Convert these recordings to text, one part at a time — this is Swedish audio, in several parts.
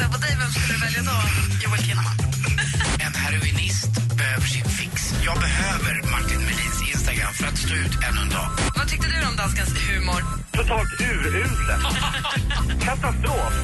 kissa på dig, vem skulle du välja då? Joel Kinnaman. En heroinist behöver sin fix. Jag behöver Martin Melins Instagram för att stå ut ännu en dag. Vad tyckte du om danskens humor? Totalt uruselt. Katastrof.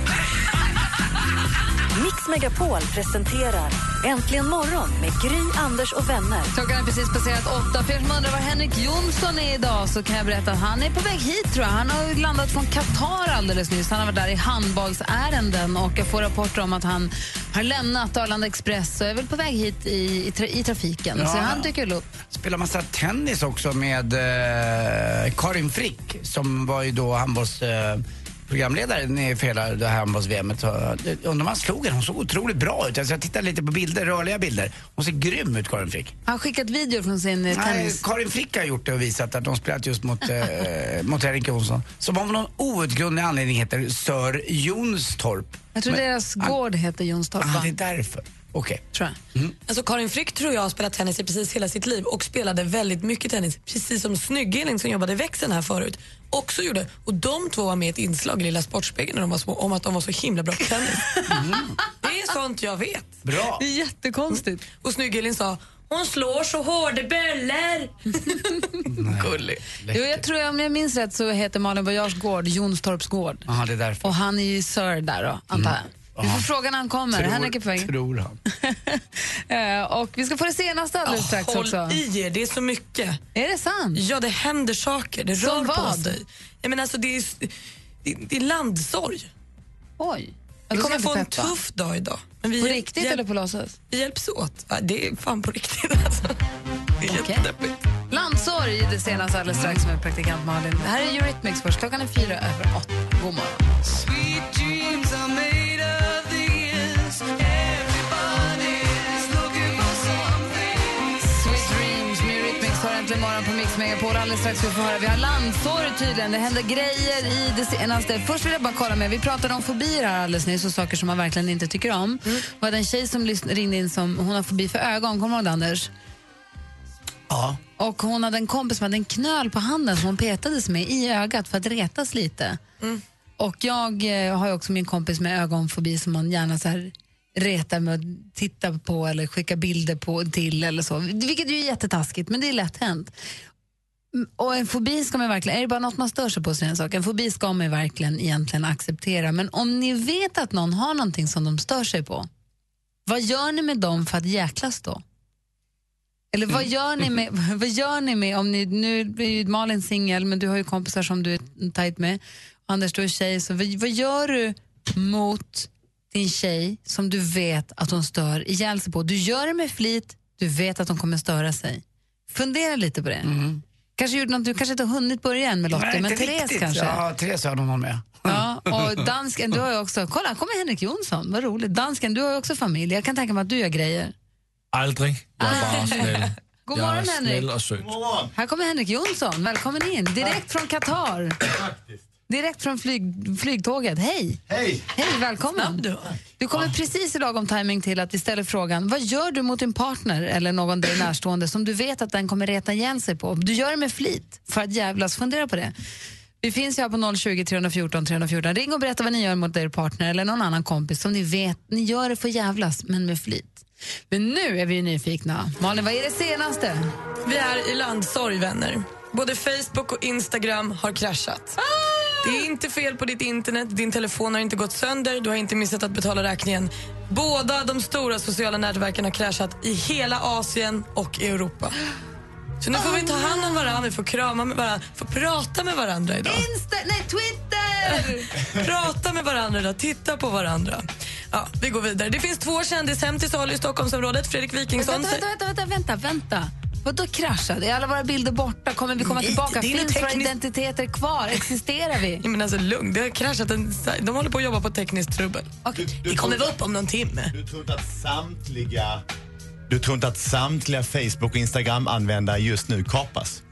Mix Megapol presenterar Äntligen morgon med Gry, Anders och vänner. Klockan är precis passerat åtta. För er som undrar var Henrik Jonsson är idag så kan jag berätta att han är på väg hit. tror jag. Han har landat från Qatar alldeles nyss. Han har varit där i handbollsärenden och jag får rapporter om att han har lämnat Arlanda Express och är väl på väg hit i, i, tra i trafiken. Ja. Så han dyker upp. Spelar massa tennis också med eh, Karin Frick som var ju då handbolls... Eh, programledaren för hela det här handbolls-VM. Undrar om han slog henne. Hon såg otroligt bra ut. Alltså jag tittade lite på bilder, rörliga bilder. Hon ser grym ut, Karin Frick. Han har skickat videor från sin eh, Nej, tennis. Karin Frick har gjort det och visat att de spelat just mot, eh, mot Henrik Jonsson. Som av någon outgrundlig anledning heter Sir Jonstorp. Jag tror Men- deras gård heter Jonstorp. Ah, det är därför. Okej. tror jag. Alltså Karin Frick tror jag har spelat tennis i precis hela sitt liv och spelade väldigt mycket tennis. Precis som Snygg-Elin som jobbade i växeln här förut också gjorde. Och de två var med i ett inslag i Lilla Sportspegeln när de var små om att de var så himla bra på tennis. Det är sånt jag vet. Bra. Det är jättekonstigt. Och Snygg-Elin sa hon slår så hårda böller. Gullig. Jo, jag tror, om jag minns rätt så heter Malin Bajars gård Jonstorps gård. Ja, det är därför. Och han är ju Sir där då, antar jag. Vi får fråga när han kommer. Henrik är på väg. tror han. Eh, och vi ska få det senaste alldeles strax Håll också. i er, det är så mycket. Är det sant? Ja, det händer saker. Det Som rör på sig. Jag menar, alltså, det, är, det, det är landsorg. Oj. Vi kommer få en peppa. tuff dag idag. Men vi På riktigt hjäl- eller på låtsas? Vi hjälps åt. Det är fan på riktigt alltså. Det är Okej. jättedeppigt. Landsorg, det senaste alldeles strax med praktikant Malin. Det här är Eurythmics först. Klockan är fyra över åtta. God morgon. Äntligen morgon på Mix Megapol. Alldeles strax ska vi få höra. Vi har landsorg tydligen. Det händer grejer i det senaste. Först vill jag bara kolla med. Vi pratade om fobier här alldeles nyss och saker som man verkligen inte tycker om. Mm. Vi hade en tjej som ringde in som hon har fobi för ögon. Kommer du ihåg det, Anders? Ja. Och hon hade en kompis som hade en knöl på handen som hon petades med i ögat för att retas lite. Och jag eh, har också min kompis med ögonfobi som man gärna så här retar med att titta på eller skicka bilder på till eller så. Vilket ju är jättetaskigt, men det är lätt hänt. Mm, och en fobi ska man verkligen, är det bara något man stör sig på så är en sak. En fobi ska man verkligen egentligen acceptera. Men om ni vet att någon har någonting som de stör sig på, vad gör ni med dem för att jäklas då? Eller vad gör ni med, vad gör ni med om ni, nu är ju Malin singel men du har ju kompisar som du är tajt med. Anders du är tjej, så vad, vad gör du mot din tjej som du vet att hon stör ihjäl sig på? Du gör det med flit, du vet att hon kommer störa sig. Fundera lite på det. Kanske gjorde något, du kanske inte har hunnit börja än med Lottie, Nej, men Therese riktigt. kanske? Ja, Therese har någon med. Ja, och dansken, du har ju också, kolla här kommer Henrik Jonsson, vad roligt. Dansken, du har ju också familj, jag kan tänka mig att du gör grejer. Aldrig. Jag är bara snäll. God Jag är morgon Henrik. snäll och söt. Här kommer Henrik Jonsson, välkommen in. Direkt från Qatar. Direkt från flyg, flygtåget. Hej! Hej! Hej, välkommen. du. Du kommer precis i lagom timing till att vi ställer frågan vad gör du mot din partner eller någon dig närstående som du vet att den kommer reta ihjäl sig på? Du gör det med flit för att jävlas. Fundera på det. Vi finns ju här på 020 314 314. Ring och berätta vad ni gör mot er partner eller någon annan kompis som ni vet, ni gör det för jävlas men med flit. Men nu är vi ju nyfikna. Malin, vad är det senaste? Vi är i landsorg, vänner. Både Facebook och Instagram har kraschat. Det är inte fel på ditt internet, din telefon har inte gått sönder, du har inte missat att betala räkningen. Båda de stora sociala nätverken har kraschat i hela Asien och Europa. Så nu får vi ta hand om varandra, vi får krama med varandra, får prata med varandra idag. Insta, nej, Twitter! Prata med varandra idag, titta på varandra. Ja, vi går vidare. Det finns två kändishem till salu i Stockholmsområdet. Fredrik Wikingsson... Vänta, vänta, vänta, vänta, vänta. Vadå kraschade? Är alla våra bilder borta? Kommer vi komma Nej, tillbaka? det är Finns våra identiteter kvar? Existerar vi? Ja, men alltså lugn, det har kraschat. En, de håller på att jobba på tekniskt trubbel. Det kommer vara upp om någon timme. Du tror inte att samtliga... Du tror inte att samtliga Facebook och Instagram-användare just nu kapas?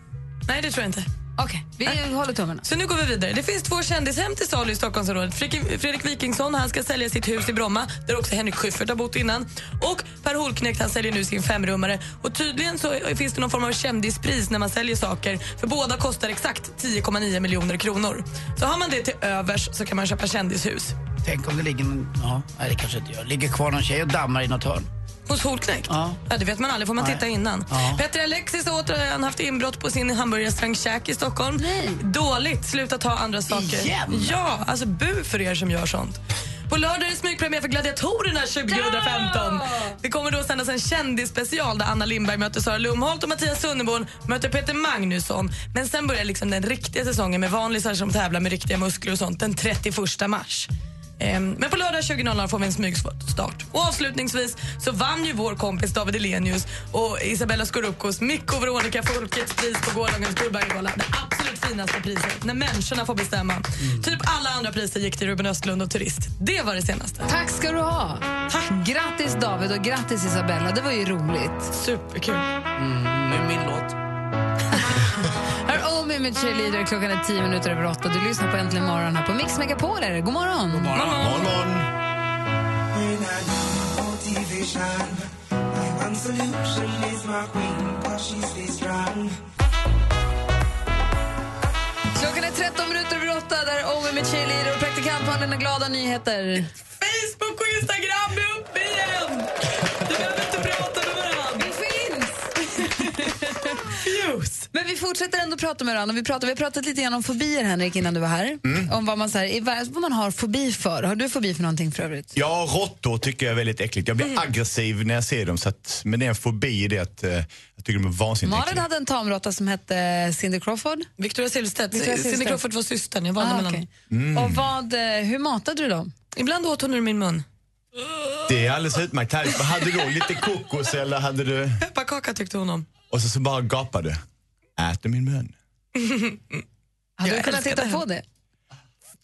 Nej, det tror jag inte. Okej, vi håller tummarna. Så nu går vi vidare. Det finns två kändishem till salu i Stockholmsområdet. Fredrik, Fredrik Wikingsson han ska sälja sitt hus i Bromma, där också Henrik Schyffert har bott innan. Och Per Holknekt han säljer nu sin femrummare. Och tydligen så finns det någon form av kändispris när man säljer saker. För båda kostar exakt 10,9 miljoner kronor. Så har man det till övers så kan man köpa kändishus. Tänk om det ligger någon, ja, nej det kanske inte gör. Ligger kvar någon tjej och dammar i något hörn. Hos Holknekt? Ja. Ja, det vet man aldrig, får man Nej. titta innan. Ja. Petter Alexis har återigen haft inbrott på sin hamburgerrestaurang Käk i Stockholm. Dåligt, sluta ta andra saker. Igen? Ja, alltså bu för er som gör sånt. På lördag är det smygpremiär för Gladiatorerna 2015. Det kommer då sändas en kändisspecial där Anna Lindberg möter Sara Lumholt och Mattias Sunnerborn möter Peter Magnusson. Men sen börjar liksom den riktiga säsongen med vanlisar som tävlar med riktiga muskler och sånt den 31 mars. Ehm, Men på lördag 20.00 får vi en smygstart. Och avslutningsvis så vann ju vår kompis David Elenius och Isabella Scorupcos Mikko och Veronica Folkets pris på gårdagens Guldbaggegalan. Det absolut finaste priset, när människorna får bestämma. Typ alla andra priser gick till Ruben Östlund och Turist. Det var det senaste. Tack ska du ha. Tack. Grattis David och grattis Isabella. Det var ju roligt. Superkul. Mm, med min låt. Omi med Cheerleader. Klockan är tio minuter över åtta. Du lyssnar på Äntligen morgon här på Mix Megapol. Är det. God morgon. God Morgon, morgon. Klockan är 13 minuter över åtta. Där är Omi med Cheerleader och praktikant har glada nyheter. Facebook och Instagram är uppe igen! Fjus. Men vi fortsätter ändå prata med varandra. Vi, pratar, vi har pratat lite grann om fobier, Henrik, innan du var här. Om vad man, så här, vad man har fobi för. Har du fobi för någonting för övrigt? Ja, råttor tycker jag är väldigt äckligt. Jag blir aggressiv när jag ser dem. Så att, men det är en fobi i det att eh, jag tycker de är vansinnigt Malin äckliga. hade en tamråtta som hette Cindy Crawford. Victoria Silvstedt. Victoria Silvstedt. Cindy Crawford var systern. Jag valde Ah, mellan okej. Mm. Och vad, eh, hur matade du dem? Ibland åt hon ur min mun. Det är alldeles utmärkt. Hade du lite kokos eller hade du... Pepparkaka tyckte hon om. Och så, så bara gapade Ät i min mun. Hade du kunnat titta det. på det?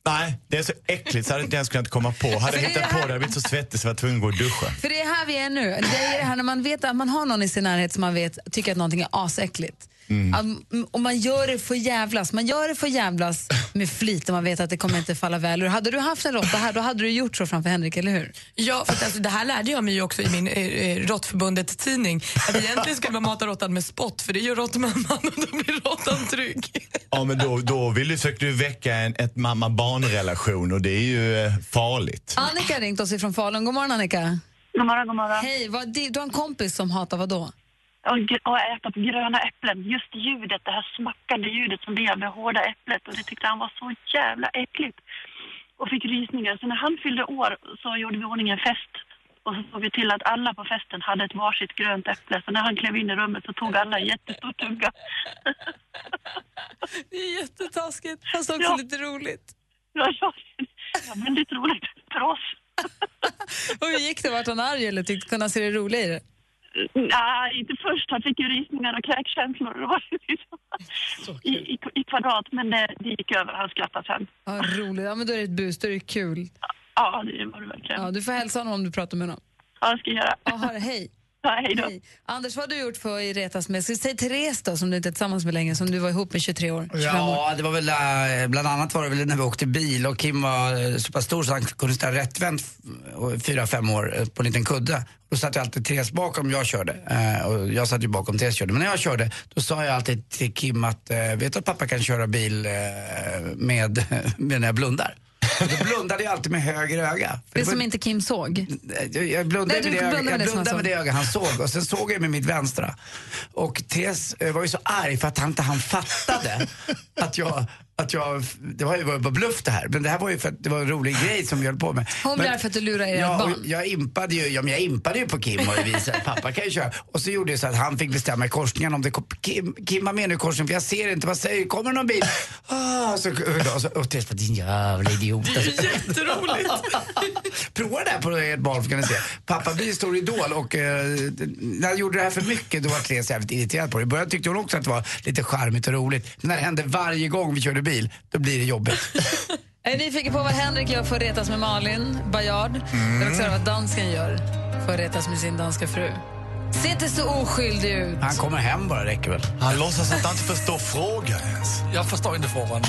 Nej, det är så äckligt så hade jag inte ens kunnat komma på. Hade jag hittat på det hade jag blivit så svettig så jag var tvungen att gå och duscha. För det är här vi är nu. Det är det här när man vet att man har någon i sin närhet som man vet tycker att någonting är asäckligt. Att- Och man gör det för jävlas. Man gör det för jävlas med flit och man vet att det kommer inte falla väl. Hade du haft en råtta här, då hade du gjort så framför Henrik, eller hur? Ja, för att alltså, det här lärde jag mig ju också i min eh, eh, Råttförbundet-tidning. Att egentligen skulle man mata råttan med spott, för det gör råttmamman och då blir råttan trygg. Ja, men då, då vill du, försöker du väcka en ett mamma-barn-relation och det är ju eh, farligt. Annika har ringt oss ifrån Falun. God morgon Annika. God morgon, god morgon. Hej, vad, du har en kompis som hatar vad då? Och, äta på gröna äpplen. Just ljudet, det här smackande ljudet som det gör med hårda äpplet. Och det tyckte han var så jävla äckligt. Och fick rysningar. Så när han fyllde år så gjorde vi ordning en fest. Och så såg vi till att alla på festen hade ett varsitt grönt äpple. Så när han klev in i rummet så tog alla en jättestor tugga. Det är jättetaskigt, fast också Ja. lite roligt. Ja, ja, ja, väldigt roligt för oss. Och hur gick det? Vart han arg eller tyckte kunde han se det roliga i det? Nej, inte först. Han fick ju rysningar och kräkkänslor. Det var liksom i, i, i kvadrat. Men det, det gick över. Han skrattade sen. Ja, roligt. Ja, men då är det ett bus, då är det kul. Ja, det var det verkligen. Ja, du får hälsa honom om du pratar med honom. Ja, det ska jag göra. Ja, ha det. Hej. Ja, hej då. Anders, vad har du gjort för att retas med? Ska vi säga Therese då, som du inte är tillsammans med längre, som du var ihop med 23 år? 25 år. Ja, det var väl eh, bland annat var det väl när vi åkte bil och Kim var eh, så pass stor så han kunde ställa rättvänt f- och fyra, fem år eh, på en liten kudde. Då satt jag alltid Therese bakom jag körde. Eh, och jag satt ju bakom Therese körde. Men när jag körde, då sa jag alltid till Kim att, eh, vet du att pappa kan köra bil eh, med, med när jag blundar? Då blundade jag alltid med höger öga. För Det var- som inte Kim såg. jag, jag blundade, Nej, med, det öga, med jag det med det öga han såg och sen såg jag med mitt vänstra. Och Therese eh, var ju så arg för att han inte han fattade att jag att jag, det var ju bara bluff det här, men det här var ju för att det var en rolig grej som vi höll på med. Hon arg för att du lurar er Ja, barn. jag impade ju, ja, men jag impade ju på Kim och visade att pappa kan ju köra. Och så gjorde jag så att han fick bestämma i korsningen om det kom, Kim, Kim var med nu i korsningen för jag ser inte, vad säger kommer det någon bil? Ah, så, och så, och Therese bara, din jävla idiot. Jätteroligt. Prova det här på ert barn så kan ni se. Pappa blir stor idol och eh, när jag gjorde det här för mycket då var Therese jävligt irriterad på det. I början tyckte hon också att det var lite charmigt och roligt. Men när det hände varje gång vi körde bil, då blir det jobbigt. Är ni nyfikna på vad Henrik gör för att retas med Malin Bajard? Mm. Eller också vad dansken gör för att retas med sin danska fru. Se inte så oskyldig ut. Han kommer hem bara, räcker väl. Han låtsas att han inte förstår frågan ens. Jag förstår inte frågan.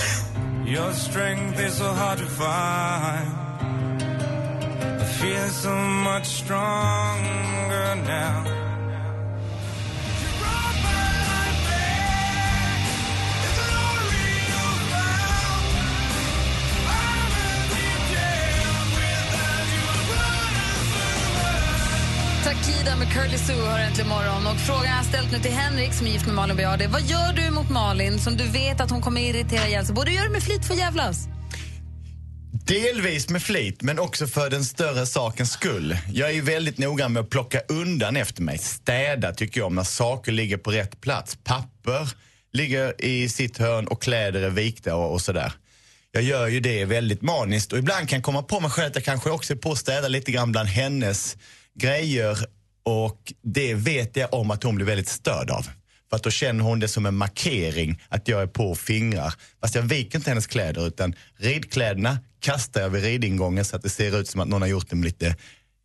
Your strength is so hard to find. I feel so much stronger now. Takida med Curly Sue har äntligen morgon. Och frågan jag ställt nu till Henrik som är gift med Malin Bajard vad gör du mot Malin som du vet att hon kommer irritera ihjäl sig? Både gör det med flit för jävlas. Delvis med flit, men också för den större sakens skull. Jag är ju väldigt noga med att plocka undan efter mig. Städa tycker jag om när saker ligger på rätt plats. Papper ligger i sitt hörn och kläder är vikta och, och sådär. Jag gör ju det väldigt maniskt och ibland kan jag komma på mig själv att jag kanske också är på att städa lite grann bland hennes grejer och det vet jag om att hon blir väldigt störd av. För att då känner hon det som en markering att jag är på fingrar. Fast jag viker inte hennes kläder utan ridkläderna kastar jag vid ridingången så att det ser ut som att någon har gjort det med lite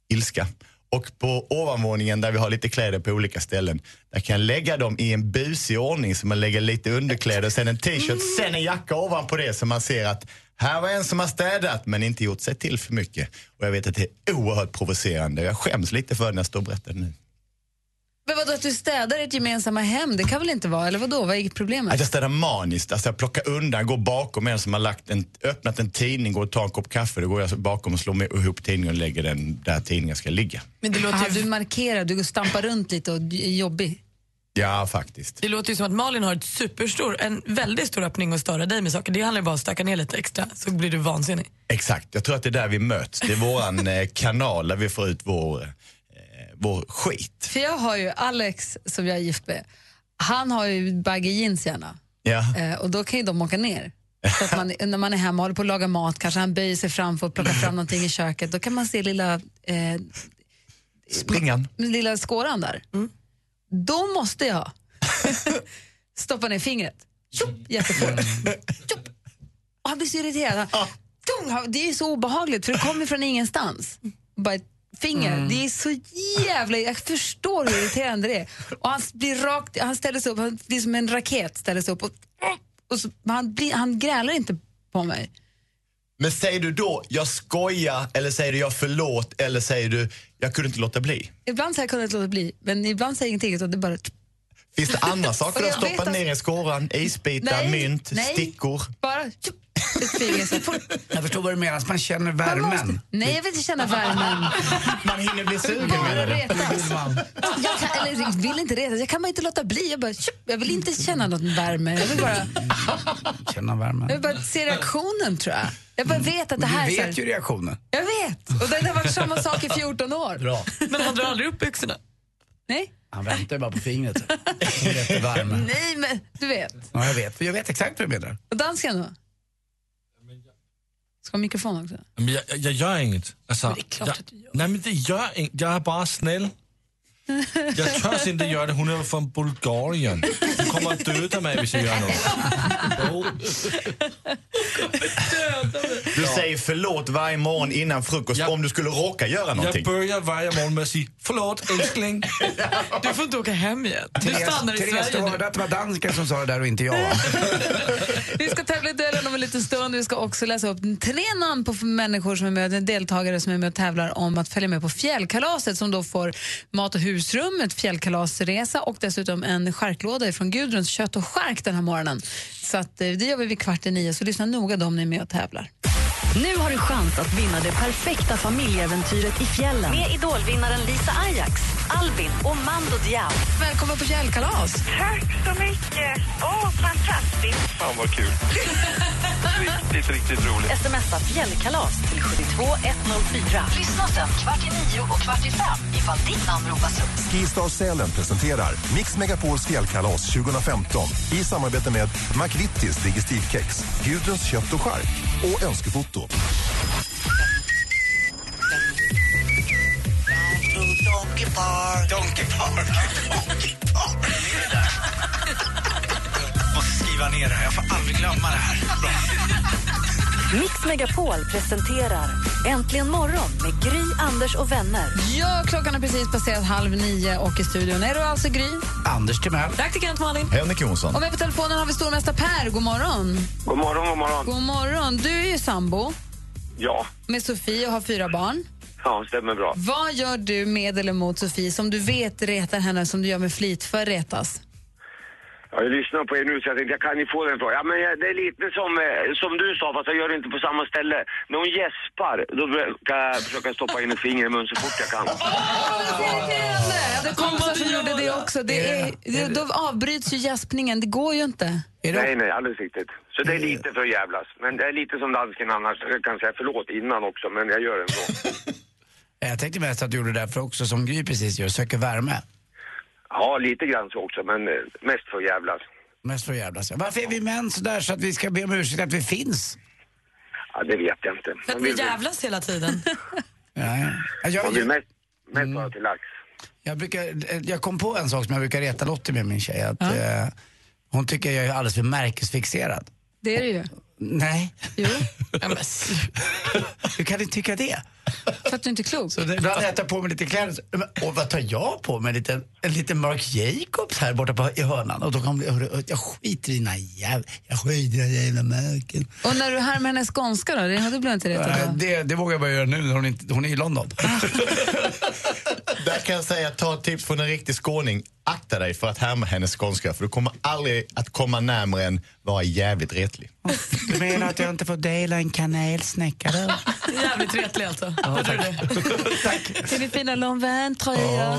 ilska. Och på ovanvåningen där vi har lite kläder på olika ställen, där kan jag lägga dem i en busig ordning så man lägger lite underkläder, sen en t-shirt, sen en jacka ovanpå det så man ser att här var en som har städat men inte gjort sig till för mycket. Och jag vet att det är oerhört provocerande. Jag skäms lite för när jag står och berättar det nu. Men vadå att du städar ert gemensamma hem? Det kan väl inte vara? Eller vadå? Vad är problemet? Att jag städar maniskt, alltså jag plockar undan, går bakom en som har lagt en, öppnat en tidning, går och tar en kopp kaffe, då går jag bakom och slår med ihop tidningen och lägger den där tidningen ska ligga. Men det låter, ju, du markerar, du stampar runt lite och är jobbig. Ja, faktiskt. det låter ju som att Malin har ett superstor, en väldigt stor öppning att störa dig med saker. Det handlar ju bara om att stöka ner lite extra så blir du vansinnig. Exakt, jag tror att det är där vi möts. Det är våran eh, kanal där vi får ut vår, eh, vår skit. För jag har ju Alex som jag är gift med, han har ju baggy jeans gärna. Ja. Eh, och då kan ju de åka ner. Så att man, när man är hemma och håller på att laga mat, kanske han böjer sig fram för att plocka fram någonting i köket, då kan man se lilla, eh, Springan. lilla skåran där. Då måste jag stoppa ner fingret. Tjopp, jättefort. Tjopp. Och han blir så irriterad. Han, Det är så obehagligt för det kommer från ingenstans. Bara ett finger. Det är så jävla... Jag förstår hur irriterande det är. Och han blir rakt... Han ställer sig upp, han blir som en raket ställer sig upp och, och så, han, blir, han grälar inte på mig. Men säger du då, jag skojar, eller säger du jag förlåt, eller säger du, jag kunde inte låta bli? Ibland säger jag kunde inte låta bli, men ibland säger jag ingenting utan det bara... Finns det andra saker du har stoppat ner i skåran? Isbitar, Nej, mynt, nej. stickor? Bara tjup, Jag förstår vad du menar, man känner Man värmen. måste- Nej, jag vill inte känna värmen. Man hinner bli sugen menar du? Jag kan, eller jag vill inte retas, jag kan bara inte låta bli. Jag, bara, jag vill inte känna någon värme. Jag vill bara, Känna jag värmen. vill bara se reaktionen tror jag. Jag bara vet att det här du vet ju reaktionen. Jag vet! Och det har varit samma sak i 14 år. Bra. Men han drar aldrig upp byxorna. Nej, Han väntar ju bara på fingret. Han vet det värmen. nej men du vet. Ja, jag vet. Jag vet exakt vad du menar. Och dansken då? Ska ha mikrofon också? Men jag, jag gör inget. Alltså, det är klart jag, att du gör. Nej, men det gör inget. Jag är bara snäll. Jag törs inte göra det. Hon är från Bulgarien. Hon kommer att döda mig om jag gör något. Du säger förlåt varje morgon innan frukost Ja. om du skulle råka göra Jag någonting. börjar varje morgon med att säga förlåt älskling. Du får inte åka hem igen. Du stannar i Therese, Sverige att det var dansken som sa det där och inte jag liten stund. Vi ska också läsa upp tre namn på människor som är med, deltagare som är med och tävlar om att följa med på fjällkalaset som då får mat och husrum, ett fjällkalasresa och dessutom en skärklåda från Gudruns kött och skärk den här morgonen. Så att, eh, det gör vi vid kvart i nio, så lyssna noga då om ni är med och tävlar. Nu har du chans att vinna det perfekta familjeäventyret i fjällen med idolvinnaren Lisa Ajax. Albin och Mando Diao. Välkommen på fjällkalas. Tack så mycket. Åh, fantastiskt. Fan vad kul. riktigt, riktigt roligt. Smsa fjällkalas till 72104. Lyssna sen kvart i nio och kvart i fem ifall ditt namn ropas upp. Skistar Sälen presenterar Mix Megapols fjällkalas 2015 i samarbete med McVittys Digestivkex, Gudruns kött och chark och Önskefoto. Donkey Park. Donkey Park. Donkey Park. Där. måste skriva ner det här. Jag får aldrig glömma det här. Bra. Mix Megapol presenterar Äntligen morgon med Gry, Anders och vänner. Ja, klockan har precis passerat halv nio och i studion är du alltså Gry. Anders Timell. Praktikant Malin. Henrik Jonsson. Och med på telefonen har vi stormästare Per. God morgon. God morgon, god morgon. God morgon. Du är ju sambo Ja, med Sofie och har fyra barn. Ja, stämmer bra. Vad gör du med eller mot Sofie som du vet retar henne som du gör med flit för retas? Ja, Jag lyssnar på er nu så jag tänkte jag kan ju få den frågan. Ja, men jag- det är lite som, eh, som du sa fast jag gör det inte på samma ställe. När hon gäspar då brukar jag försöka stoppa in ett finger i munnen så fort jag kan. Jag hade kompisar som gjorde det också. Det är, det, då avbryts ju gäspningen. Det går ju inte. Nej, nej, alldeles riktigt. Så det är lite för jävlas. Men det är lite som dansken annars. Jag kan säga förlåt innan också, men jag gör det ändå. Jag tänkte mest att du gjorde det därför också, som Gry precis gör, söker värme. Ja, lite grann så också, men eh, mest för jävlas. Mest för att jävlas. Varför är vi män så där så att vi ska be om ursäkt att vi finns? Ja, det vet jag inte. För att vi jävlas hela tiden. Ja, ja. Jag, Man vill jag, mest, mest vara till lax. jag, brukar, jag kom på en sak som jag brukar reta Lottie med, min tjej. Att, eh, hon tycker jag är alldeles för märkesfixerad. Det är det ju. Nej. Jo. Hur kan ni tycka det? För att du inte är klok. Så det, ibland när jag tar på mig lite kläder, och vad tar jag på mig? En liten, en liten Marc Jacobs här borta på, i hörnan. Och då kommer hörru, jag skiter i dina jävla, jag skiter i dina jävla märken. Och när du härmar hennes skånska då? Det hade du inte retad Äh, det, det vågar jag bara göra nu när hon, inte, hon är i London. Där kan jag säga, ta ett tips från en riktig skåning. Akta dig för att härma hennes skånska för du kommer aldrig att komma närmare än vara jävligt retlig. Du menar att jag inte får dela en kanelsnäcka då? Jävligt retlig alltså. Hörde du det? Till din fina Lonvin-tröja.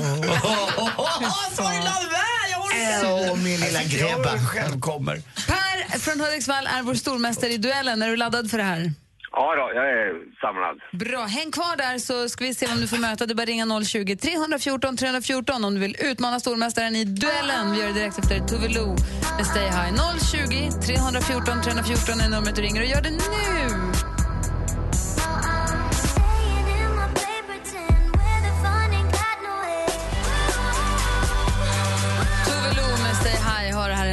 Åh, min lilla grabba. själv kommer. Per från Hudiksvall är vår stormästare i duellen. Är du laddad för det här? Ja då, jag är samlad. Bra, häng kvar där så ska vi se vem du får möta. Du bara ringa 020 314 314 om du vill utmana stormästaren i duellen. Vi gör det direkt efter Tove Lo med Stay High. 020 314 314 är numret du ringer och gör det nu!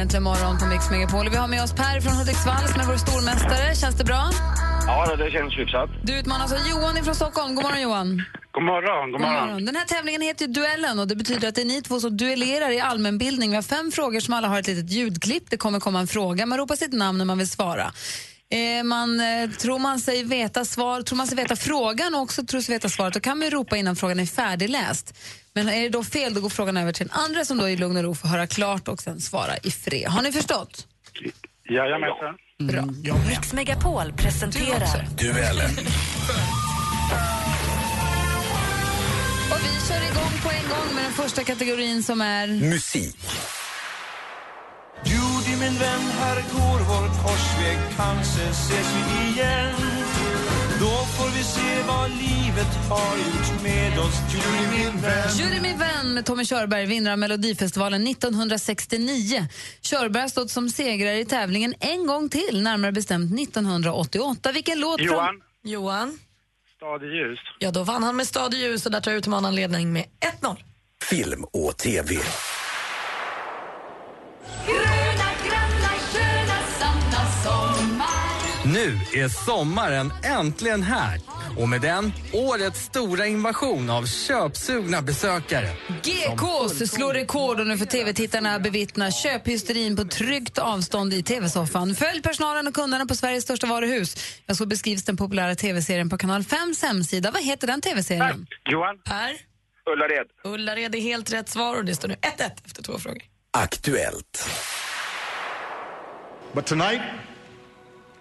Äntligen morgon på Mix Megapol. Vi har med oss Per från Hudiksvall som är vår stormästare. Känns det bra? Ja, det känns hyfsat. Du utmanas av Johan från Stockholm. God morgon Johan. God morgon, god morgon. Den här tävlingen heter Duellen och det betyder att det är ni två som duellerar i allmänbildning. Vi har fem frågor som alla har ett litet ljudklipp. Det kommer komma en fråga. Man ropar sitt namn när man vill svara. Eh, man, eh, tror man sig veta svar, tror man sig veta frågan och också tror sig veta svaret, då kan man ropa innan frågan är färdigläst. Men är det då fel, då går frågan över till den andra som då i lugn och ro får höra klart och sen svara i fred. Har ni förstått? Jajamensan. Bra. Mix Megapol presenterar Duellen. Och vi kör igång på en gång med den första kategorin som är... Musik. Judy min vän, här går vår korsväg Kanske ses vi igen Då får vi se vad livet har gjort med oss Judy min vän Judy min vän med Tommy Körberg, vinnare av Melodifestivalen 1969. Körberg har stått som segrare i tävlingen en gång till, närmare bestämt 1988. Vilken låt Johan. Johan. Stad i ljus. Ja, då vann han med Stad i ljus och där tar utmanaren ledning med 1-0. Film och TV. Nu är sommaren äntligen här och med den årets stora invasion av köpsugna besökare. GKs slår rekord och nu får tv-tittarna bevittna köphysterin på tryggt avstånd i tv-soffan. Följ personalen och kunderna på Sveriges största varuhus. Jag så beskrivs den populära tv-serien på Kanal 5 hemsida. Vad heter den tv-serien? Johan. Per. Ullared. Ullared är helt rätt svar och det står nu 1-1 efter två frågor. Aktuellt. But tonight,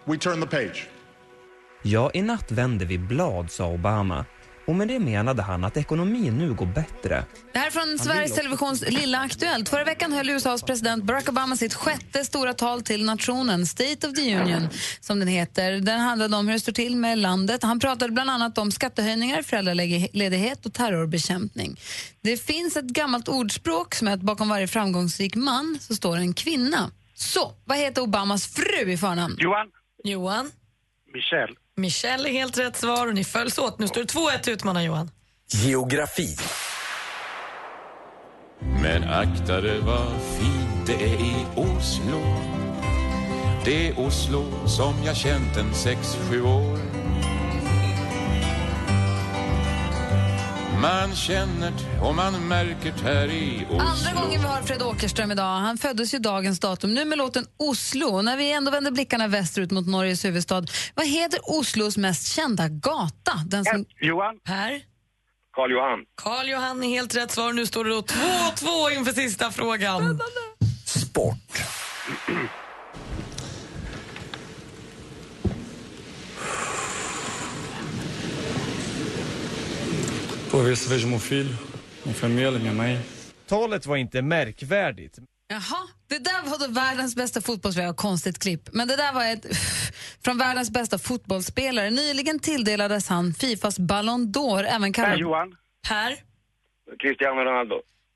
we turn the page. Ja, i natt vände vi blad, sa Obama. Och med det menade han att ekonomin nu går bättre. Det här är från Sveriges Televisions Lilla Aktuellt. Förra veckan höll USAs president Barack Obama sitt sjätte stora tal till nationen, State of the Union, som den heter. Den handlade om hur det står till med landet. Han pratade bland annat om skattehöjningar, föräldraledighet och terrorbekämpning. Det finns ett gammalt ordspråk som är att bakom varje framgångsrik man så står en kvinna. Så, vad heter Obamas fru i förnamn? Johan. Johan. Michelle. Michelle är helt rätt svar och ni följs åt. Nu står det 2-1 till utmanar Johan. Geografi. Men akta dig vad fint det är i Oslo Det är Oslo som jag känt en sex, sju år Man känner och man märker här i Oslo Andra gången vi har Fred Åkerström idag. Han föddes ju dagens datum. Nu med låten Oslo. När vi ändå vänder blickarna västerut mot Norges huvudstad. Vad heter Oslos mest kända gata? Den som... Johan. Per. Karl Johan. Karl Johan är helt rätt svar. Nu står det då 2-2 inför sista frågan. Sport. Vou ver se vejo meu filho, minha família, minha mãe. Talet var inte märkvärdigt. Jaha, det där var då världens bästa fotbollsspelare. Konstigt klipp. Men det där var ett från världens bästa fotbollsspelare. Nyligen tilldelades han Fifas Ballon d'Or, även kallad... Per Johan. Per. Cristiano Ronaldo.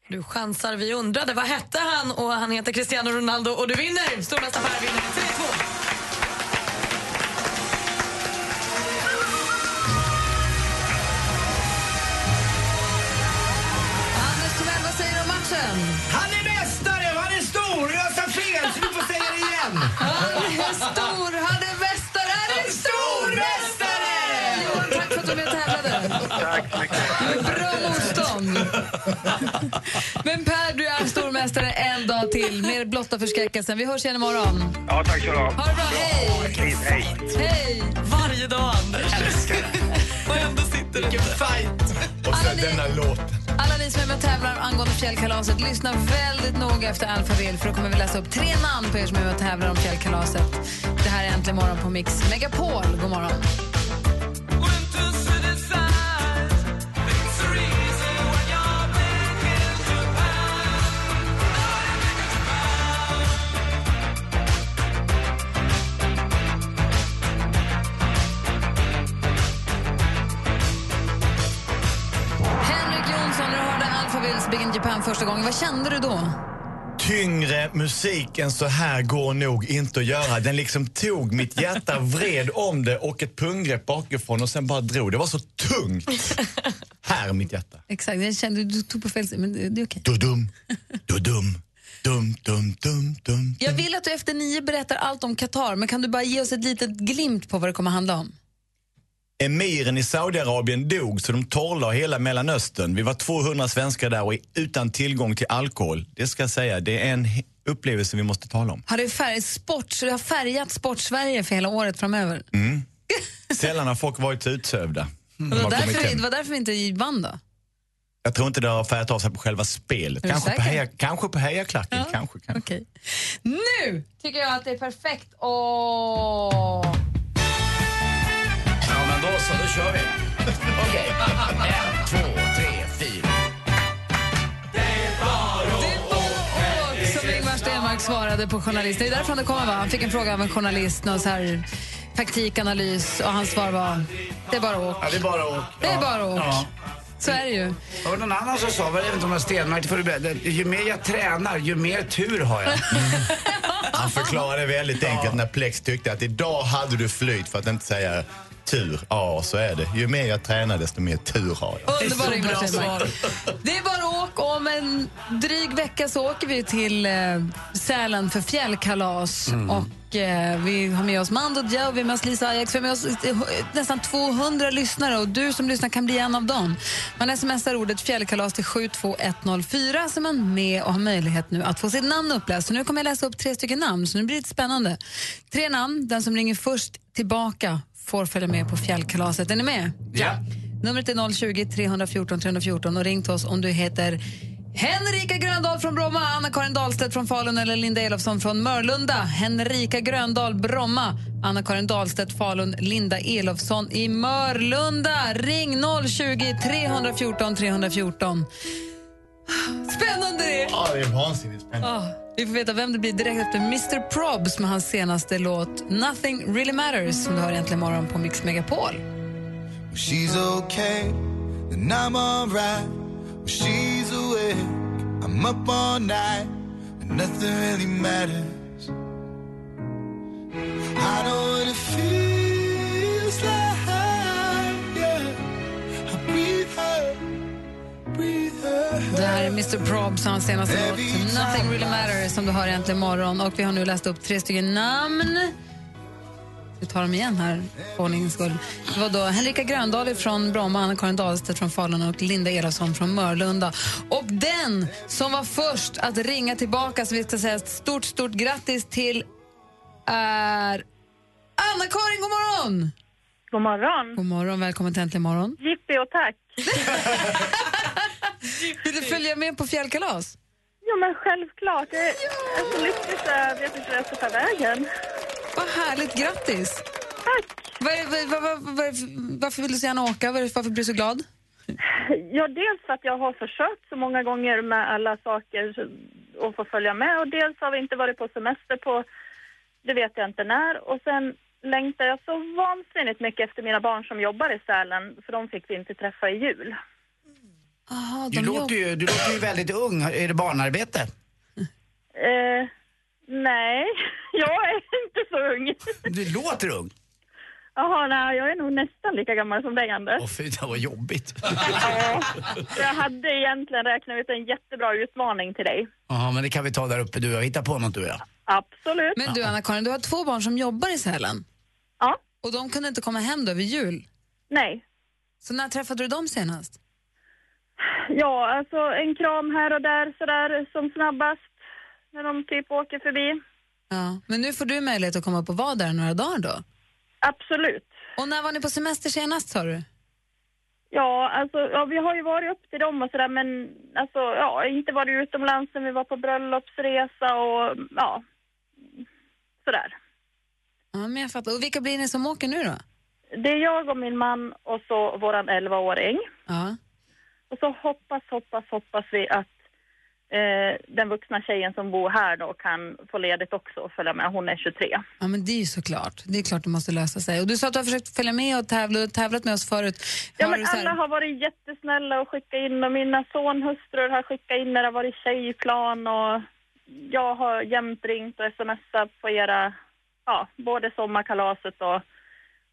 Du chansar. Vi undrade vad hette han och han heter Cristiano Ronaldo och du vinner. Stormästare Per vinner med 3-2. Tack så mycket. Bra motstånd. Men Per, du är stormästare en dag till med blotta förskräckelsen. Vi hörs igen imorgon. Ja, tack så du ha. Ha det bra, hej! Hej. Hej! Varje dag, Anders. Och ändå sitter du fight. Och sen denna låt. Alla ni som är med och tävlar angående fjällkalaset, lyssna väldigt noga efter alfabet för då kommer vi läsa upp tre namn på er som är med och tävlar om fjällkalaset. Det här är Äntligen morgon på Mix Megapol. God morgon. Första gången, vad kände du då? Tyngre musik än så här går nog inte att göra. Den liksom tog mitt hjärta, vred om det och ett punggrepp bakifrån och sen bara drog. Det var så tungt. Här mitt hjärta. Exakt, jag kände du tog på fel men det är okej. Dudum, dudum, dum, dum, dum, dum. Jag vill att du efter nio berättar allt om Qatar, men kan du bara ge oss ett litet glimt på vad det kommer handla om? Emiren i Saudiarabien dog så de torrlade hela Mellanöstern. Vi var 200 svenskar där och utan tillgång till alkohol. Det ska jag säga, det är en upplevelse vi måste tala om. Har det, färg, sport, så det har färgat Sport-Sverige för hela året framöver? Mm. Sällan har folk varit så utsövda. De det, var därför, det var därför vi inte vann då? Jag tror inte det har färgat av sig på själva spelet. Kanske på, heja, kanske på hejaklacken. Kanske, kanske. Okej. Nu tycker jag att det är perfekt. Åh! Ja, men då så, då kör vi. Okej. En, två, tre, fyra. Och som Ingmar Stenmark svarade på journalisten. Det är därifrån det kommer va? Han fick en fråga av en journalist, någon så här taktikanalys och hans svar var det är bara åka. Ja, det är bara åka. Det är bara åka. Ja. Så är det ju. Det var någon annan som sa, var det inte om det var Stenmark, berätta, ju mer jag tränar, ju mer tur har jag. Han förklarade väldigt enkelt när Plex tyckte att idag hade du flyt för att inte säga tur. Ja, så är det. Ju mer jag tränar desto mer tur har jag. Underbar Ingmar Stenmark. Det är bara åka. Om en dryg vecka så åker vi till eh, Sälen för fjällkalas. Mm. Och eh, Vi har med oss Mando Diao, vi har med oss Lisa Ajax, vi har med oss eh, nästan 200 lyssnare och du som lyssnar kan bli en av dem. Man smsar ordet fjällkalas till 72104 så är man med och har möjlighet nu att få sitt namn uppläst. Så nu kommer jag läsa upp tre stycken namn, så nu blir det lite spännande. Tre namn, den som ringer först tillbaka får följa med på fjällkalaset. Är ni med? Ja. Numret är 020 314 314 och ring till oss om du heter Henrika Gröndahl från Bromma, Anna-Karin Dahlstedt från Falun eller Linda Elofsson från Mörlunda. Henrika Gröndahl, Bromma, Anna-Karin Dahlstedt, Falun, Linda Elofsson i Mörlunda. Ring 020 314 314. Spännande det är! Ja, det är vansinnigt spännande. Ah, vi får veta vem det blir direkt efter Mr Probs med hans senaste låt Nothing Really Matters som du hör egentligen imorgon på Mix Megapol. She's okay, then I'm alright. She's awake, I'm up all night, and nothing really matters. I know what it feels like, Det här är Mr Probs hans senaste låt Nothing Really Matters som du hör egentligen imorgon. Och vi har nu läst upp tre stycken namn. Vi tar dem igen här för ordningens skull. Det var då Henrika Gröndahl från Bromma, Anna-Karin Dahlstedt från Falun och Linda Elofsson från Mörlunda. Och den som var först att ringa tillbaka, så vi ska säga stort, stort grattis till är Anna-Karin, god morgon! God morgon. God morgon, välkommen till Äntligen morgon. Jippi och tack. Vill du följa med på fjällkalas? Ja, men självklart. Jag är så lycklig så jag vet inte hur jag ska ta vägen. Vad härligt, grattis! Tack! Var, var, var, var, varför vill du så gärna åka? Var, varför blir du så glad? Ja, dels för att jag har försökt så många gånger med alla saker att få följa med och dels har vi inte varit på semester på, det vet jag inte när. Och sen längtar jag så vansinnigt mycket efter mina barn som jobbar i Sälen för de fick vi inte träffa i jul. Aha, Du låter, ju, du låter ju väldigt ung. Är det barnarbete? Eh, nej, jag är inte så ung. Du låter ung. Jaha, nej, jag är nog nästan lika gammal som dig, Anders. Åh fy, det var jobbigt. Ja, jag hade egentligen räknat ut en jättebra utmaning till dig. Ja, men det kan vi ta där uppe du jag. Hitta på något du och jag. Absolut. Men du, Anna-Karin, du har två barn som jobbar i Sälen. Ja. Och de kunde inte komma hem då vid jul. Nej. Så när träffade du dem senast? Ja, alltså en kram här och där sådär som snabbast när de typ åker förbi. Ja. Men nu får du möjlighet att komma upp och vara där några dagar då. Absolut. Och när var ni på semester senast sa du? Ja, alltså ja, vi har ju varit upp till dem och sådär men alltså ja, inte varit utomlands sen vi var på bröllopsresa och ja, sådär. Ja, men jag fattar. Och vilka blir ni som åker nu då? Det är jag och min man och så våran 11-åring. Ja. Och så hoppas, hoppas, hoppas vi att eh, den vuxna tjejen som bor här då kan få ledigt också och följa med. Hon är 23. Ja, men det är ju såklart. Det är klart det måste lösa sig. Och du sa att du har försökt följa med och tävla, tävlat med oss förut. Ja, Har men du så här- alla har varit jättesnälla och skickat in och mina sonhustrur har skickat in när det har varit tjejplan och jag har jämt ringt och smsat på era, ja, både sommarkalaset och,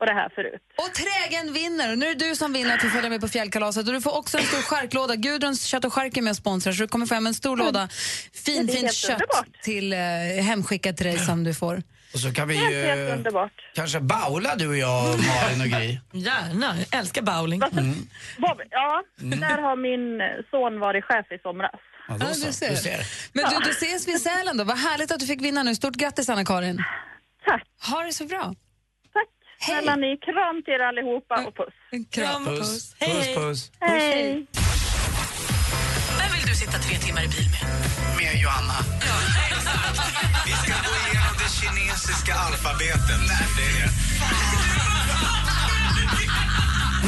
och det här förut. Och trägen vinner! Och nu är det du som vinner att få följa med på fjällkalaset. Och du får också en stor charklåda. Gudruns kött och chark är med och sponsrar så du kommer få hem en stor låda fin, Mm. Är fint helt kött underbart. till eh, hemskickat till dig som du får. Och så kan vi Helt, ju kanske baula du och jag, Malin och Gry. Gärna, jag älskar bowling. Bob, ja, Mm. där har min son varit chef i somras. Ja, Ja, då så. du ser. Du ser. Men du, då ses vi i Sälen då. Vad härligt att du fick vinna nu. Stort grattis Anna-Karin. Tack. Ha det så bra. Tack snälla ni. Kram till er allihopa och puss. Kram och Puss, puss, puss. Hej. Vem vill du sitta tre timmar i bil med? Med Johanna. Vi ska gå igenom det kinesiska alfabetet. Det är det.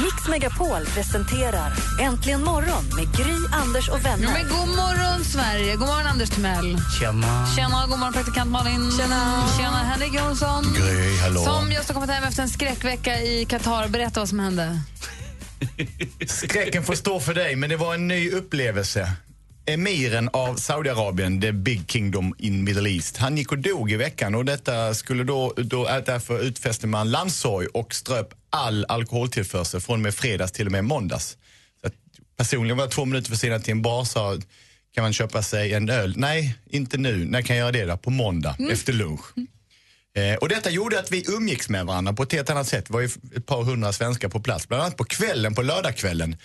Mix Megapol presenterar Äntligen morgon med Gry, Anders och Ja, vänner. men god morgon Sverige. God morgon Anders Timell. Tjena. Tjena, god morgon praktikant Malin. Tjena. Tjena Henrik Jonsson. Gry, hallå. Som just har kommit hem efter en skräckvecka i Qatar. Berätta vad som hände. Skräcken får stå för dig, men det var en ny upplevelse. Emiren av Saudiarabien, the big kingdom in Middle East, han gick och dog i veckan och detta skulle då, då äh, därför utfäste man landsorg och ströp all alkoholtillförsel från och med fredags till och med måndags. Så personligen var jag två minuter försenad till en bar sa kan man köpa sig en öl? Nej, inte nu. När kan jag göra det då? På måndag, efter lunch. Eh, och detta gjorde att vi umgicks med varandra på ett helt annat sätt. Det var ju ett par hundra svenskar på plats. Bland annat på kvällen, på lördagskvällen,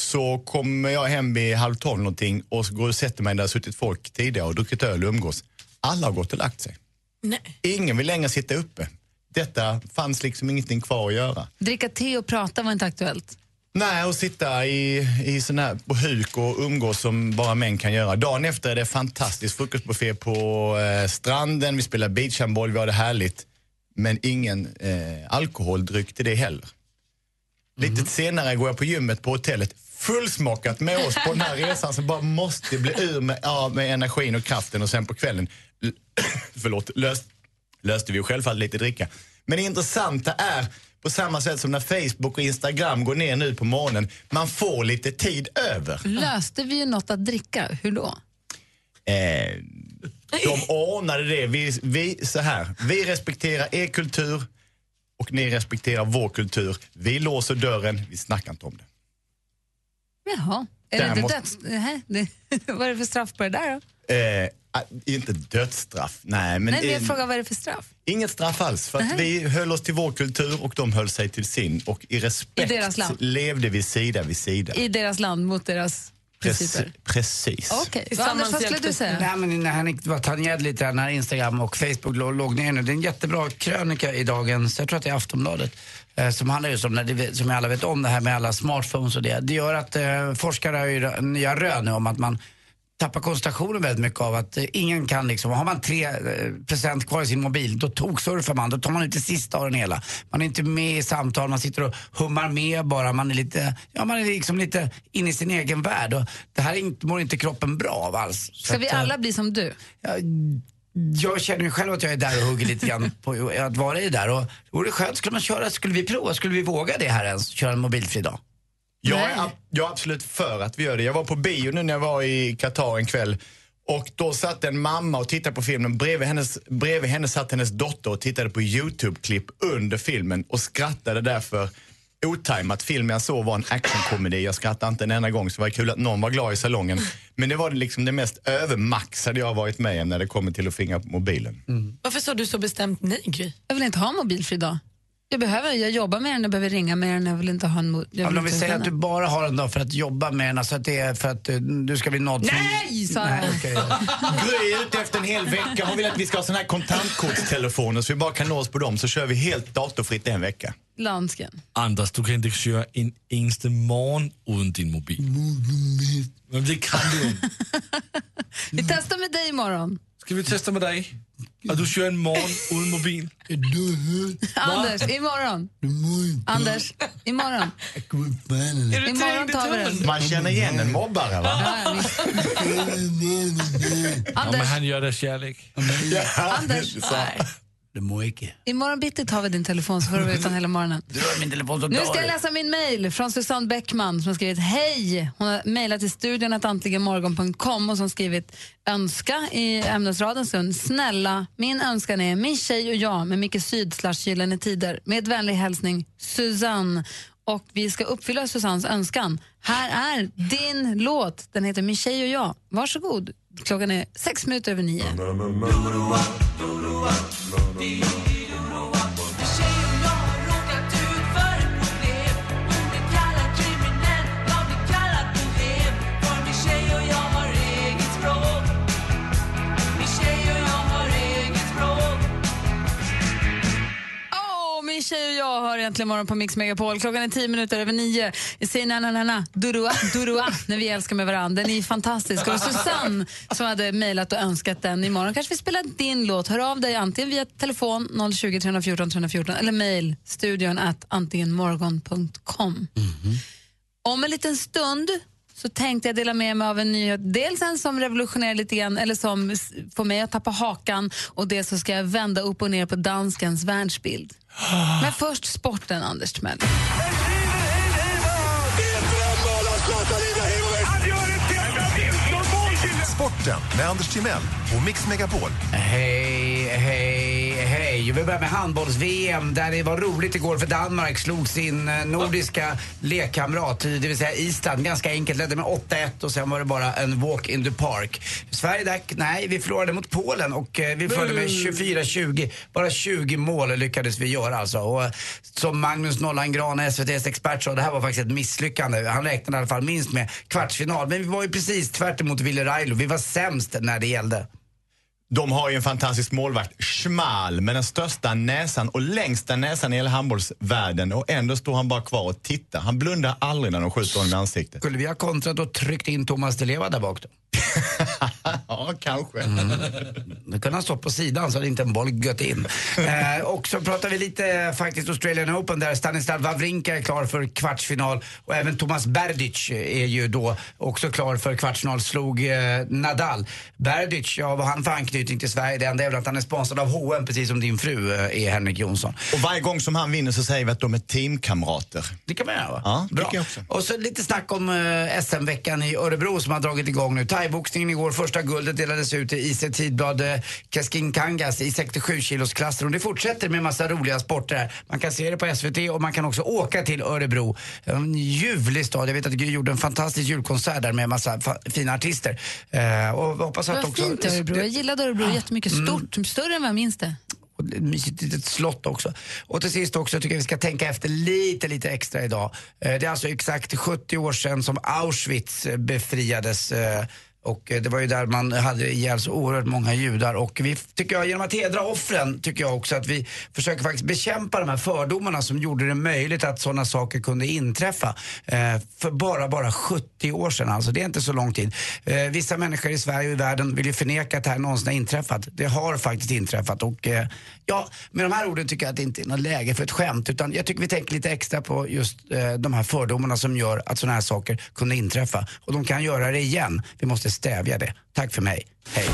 så kommer jag hem vid halv tolv någonting och så går och sätter mig där det har suttit folk tidigare och druckit öl och umgås. Alla har gått och lagt sig. Nej. Ingen vill längre sitta uppe. Detta fanns liksom ingenting kvar att göra. Dricka te och prata var inte aktuellt. Nej, och sitta i, i sån här, på huk och umgås som bara män kan göra. Dagen efter är det fantastisk frukostbuffé på eh, stranden, vi spelar beachhandboll, vi har det härligt. Men ingen eh, alkoholdryck till det heller. Lite senare går jag på gymmet på hotellet, fullsmockat med oss på den här resan som bara måste bli ur med, ja, med energin och kraften och sen på kvällen förlåt, löst, löste vi ju självfallet lite dricka. Men det intressanta är, på samma sätt som när Facebook och Instagram går ner nu på morgonen, man får lite tid över. Löste vi ju något att dricka? Hur då? Eh, de ordnade det. Vi, vi, så här, vi respekterar er kultur och ni respekterar vår kultur. Vi låser dörren, vi snackar inte om det. Jaha. Är det inte måste- döds... Nej. Vad är det för straff på det där då? Eh, ah, inte dödsstraff, nej. Men, Nej, men jag eh, frågar vad är det för straff? Inget straff alls, för att Nej. vi höll oss till vår kultur och de höll sig till sin. Och i respekt I deras land? levde vi sida vid sida. I deras land mot deras principer? Preci- precis. Okej. Vad, Anders, vad skulle du säga? Nej, men när han var lite där när Instagram och Facebook låg, låg ner nu. Det är en jättebra krönika i dagens, jag tror att det är Aftonbladet, som handlar just om, det, som alla vet om, det här med alla smartphones och det. Det gör att eh, forskare har ju nya rön nu om att man tappar koncentrationen väldigt mycket av att eh, ingen kan liksom, har man 3 eh, procent kvar i sin mobil, då toksurfar man, då tar man det sista av den hela. Man är inte med i samtal, man sitter och hummar med bara, man är lite, ja man är liksom lite inne i sin egen värld och det här är inte, mår inte kroppen bra av alls. Ska vi eh, alla bli som du? Jag känner ju själv att jag är där och hugger lite grann på att vara i det där. Och vore det skönt, skulle man köra, skulle vi prova, skulle vi våga det här ens, köra en mobilfri dag? Jag är, ab- jag är absolut för att vi gör det. Jag var på bio nu när jag var i Qatar en kväll. Och då satt en mamma och tittade på filmen. Bredvid, hennes, bredvid henne satt hennes dotter och tittade på YouTube-klipp under filmen och skrattade därför otajmat. Filmen jag såg var en actionkomedi. Jag skrattade inte en enda gång så det var kul att någon var glad i salongen. Men det var liksom det mest övermaxade jag har varit med om när det kommer till att fingra på mobilen. Varför sa du så bestämt nej, Gry? Jag vill inte ha en mobilfri dag. Jag, behöver, jag jobbar med den, jag behöver ringa med den, jag vill inte ha en jag Ja, vill men om vi säger att du den. bara har en dag för att jobba med den, alltså att det är för att eh, du ska bli nådd Nej, sa jag. Gry är ute efter en hel vecka. Hon vill att vi ska ha såna här kontantkortstelefoner så vi bara kan nå oss på dem. Så kör vi helt datorfritt en vecka. Landsken. Anders, du kan inte köra en eneste morgon utan din mobil. Men det kan du inte. Vi testar med dig imorgon. Ska vi testa med dig? Att du kör en morgon utan mobil? Anders, imorgon. Anders, imorgon. Imorgon tar vi den. Man känner igen en mobbare va? Ja, visst. Ja, men Anders, han gör det kärlek. Anders. Må icke. imorgon bitti tar vi din telefon så får du vara utan hela morgonen. Du har min telefon så Nu ska jag läsa min mail från Susanne Bäckman som har skrivit hej. Hon har mejlat till studion att antligenmorgon.com och som skrivit önska i ämnesraden stund. Snälla, min önskan är min tjej och jag med Micke Syd slash Gyllene Tider. Med vänlig hälsning Susanne. Och vi ska uppfylla Susannes önskan. Här är din låt. Den heter Min tjej och jag. Varsågod. Klockan är sex minuter över nio. Åh, tjej och jag har egentligen morgon på Mix Megapol. Klockan är tio minuter över nio. Jag säger na na na na, durua, durua, när vi älskar med varandra. Den är fantastisk. Och Susanne som hade mejlat och önskat den imorgon kanske vi spelar din låt. Hör av dig antingen via telefon 020 314 314 eller mejl studion at antligenmorgon.com. Om en liten stund så tänkte jag dela med mig av en nyhet. Dels en som revolutionerar lite grann, eller som får mig att tappa hakan och det så ska jag vända upp och ner på danskens världsbild. Men först sporten, Anders Timell. Sporten med Anders Timell och Mix Megapol. Hej, hej, hej. Vi börjar med handbolls-VM där det var roligt igår för Danmark slog sin eh, nordiska lekkamrat, det vill säga Island, ganska enkelt. Ledde med 8-1 och sen var det bara en walk in the park. Sverige där, nej, vi förlorade mot Polen och eh, vi förlorade med 24-20. Bara 20 mål lyckades vi göra alltså. Och eh, som Magnus Nollan Gran, SVTs expert sa, det här var faktiskt ett misslyckande. Han räknade i alla fall minst med kvartsfinal. Men vi var ju precis tvärt emot Ville Railo. Vi var sämst när det gällde. De har ju en fantastisk målvakt, Schmal, med den största näsan och längsta näsan i hela handbollsvärlden. Och ändå står han bara kvar och tittar. Han blundar aldrig när de skjuter honom i ansiktet. Skulle vi ha kontrat och tryckt in Thomas Di Leva där bak då? ja, kanske. Mm. Då kunde han stått på sidan så hade inte en boll gött in. eh, och så pratar vi lite eh, faktiskt Australian Open där Stanislav Wawrinka är klar för kvartsfinal och även Tomas Berdych är ju då också klar för kvartsfinal, slog eh, Nadal. Berdych, ja vad han för anknytning till Sverige? Det enda är väl att han är sponsrad av H&M precis som din fru eh, är Henrik Jonsson. Och varje gång som han vinner så säger vi att de är teamkamrater. Det kan man göra va? Ja, Bra. tycker jag också. Och så lite snack om eh, SM-veckan i Örebro som har dragit igång nu. Thaiboxningen igår, första guldet delades ut i IC Tidblad eh, Keskin Kangas i 67 kilos klassen och det fortsätter med massa roliga sporter här. Man kan se det på SVT och man kan också åka till Örebro. En ljuvlig stad. Jag vet att Gry gjorde en fantastisk julkonsert där med massa fina artister. Eh, och hoppas Det att var också... fint Örebro. Jag gillade Örebro jättemycket. Stort, större än vad jag minns det. Och ett mysigt litet slott också. Och till sist också tycker jag vi ska tänka efter lite, lite extra idag. Eh, Det är alltså exakt 70 år sedan som Auschwitz eh, befriades. Och eh, det var ju där man hade ihjäl så oerhört många judar. Och vi, tycker jag, genom att hedra offren, tycker jag också att vi försöker faktiskt bekämpa de här fördomarna som gjorde det möjligt att sådana saker kunde inträffa. Eh, för bara, bara 70 år sedan, alltså det är inte så lång tid. Eh, vissa människor i Sverige och i världen vill ju förneka att det här någonsin har inträffat. Det har faktiskt inträffat och eh, ja, med de här orden tycker jag att det inte är något läge för ett skämt utan jag tycker vi tänker lite extra på just eh, de här fördomarna som gör att sådana här saker kunde inträffa. Och de kan göra det igen. Vi måste stävja det. Tack för mig. Hej.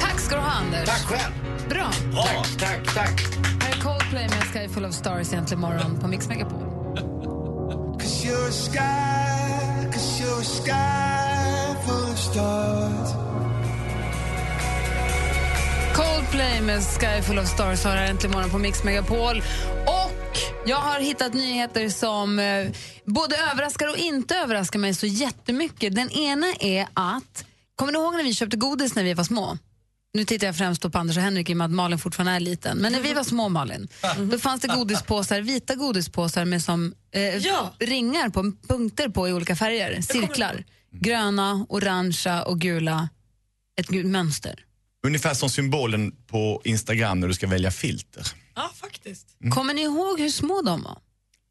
Tack ska du ha, Anders. Tack själv. Bra. Tack, tack, tack. Här är Coldplay med Sky Full of Stars egentligen morgon på Mix Megapol. Cause you're a sky, cause you're a sky full of stars. Coldplay med Sky Full of Stars har här äntligen morgon på Mix Megapol. Och jag har hittat nyheter som eh, både överraskar och inte överraskar mig så jättemycket. Den ena är att, kommer ni ihåg när vi köpte godis när vi var små? Nu tittar jag främst på Anders och Henrik i och med att Malin fortfarande är liten. Men när vi var små Malin, då fanns det godispåsar, vita godispåsar med som eh, ringar på, punkter på i olika färger, cirklar. Gröna, orangea och gula. Ett gult mönster. Ungefär som symbolen på Instagram när du ska välja filter. Ja, faktiskt. Kommer ni ihåg hur små de var?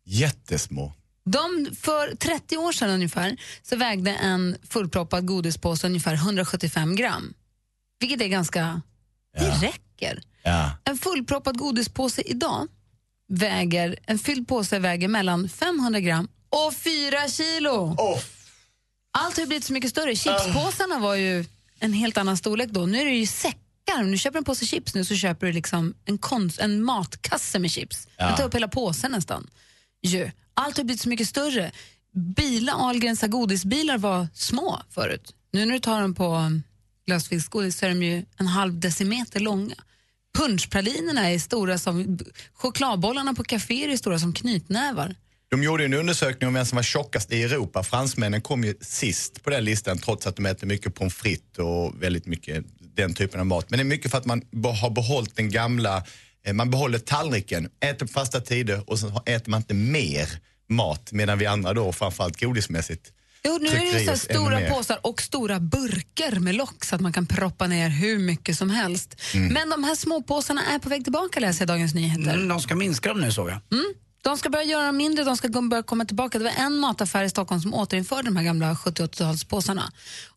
Jättesmå. De, för 30 år sedan ungefär så vägde en fullproppad godispåse ungefär 175 gram. Vilket är ganska... Det räcker. Ja. En fullproppad godispåse idag väger, en fylld påse väger mellan 500 gram och 4 kilo. Allt har blivit så mycket större. Chipspåsarna var ju en helt annan storlek då. Nu är det ju säckar. Om du köper en påse chips nu så köper du liksom en, konst, en matkasse med chips. Ja. Du tar upp hela påsen nästan. Ju. Allt har blivit så mycket större. Bilar, Ahlgrens godisbilar var små förut. Nu när du tar dem på lösviktsgodis så är de ju en halv decimeter långa. Punschpralinerna är stora som... Chokladbollarna på kaféer är stora som knytnävar. De gjorde en undersökning om vem som var tjockast i Europa. Fransmännen kom ju sist på den listan trots att de äter mycket pommes frites och väldigt mycket den typen av mat. Men det är mycket för att man har behållit den gamla, eh, man behåller tallriken, äter på fasta tider och sen äter man inte mer mat medan vi andra då framförallt godismässigt Jo, nu är det så stora påsar och stora burkar med lock så att man kan proppa ner hur mycket som helst. Mm. Men de här småpåsarna är på väg tillbaka läser jag Dagens Nyheter. Mm, de ska minska dem nu såg jag. Mm. De ska börja göra dem mindre, de ska gå- börja komma tillbaka. Det var en mataffär i Stockholm som återinförde de här gamla 70-80-talspåsarna.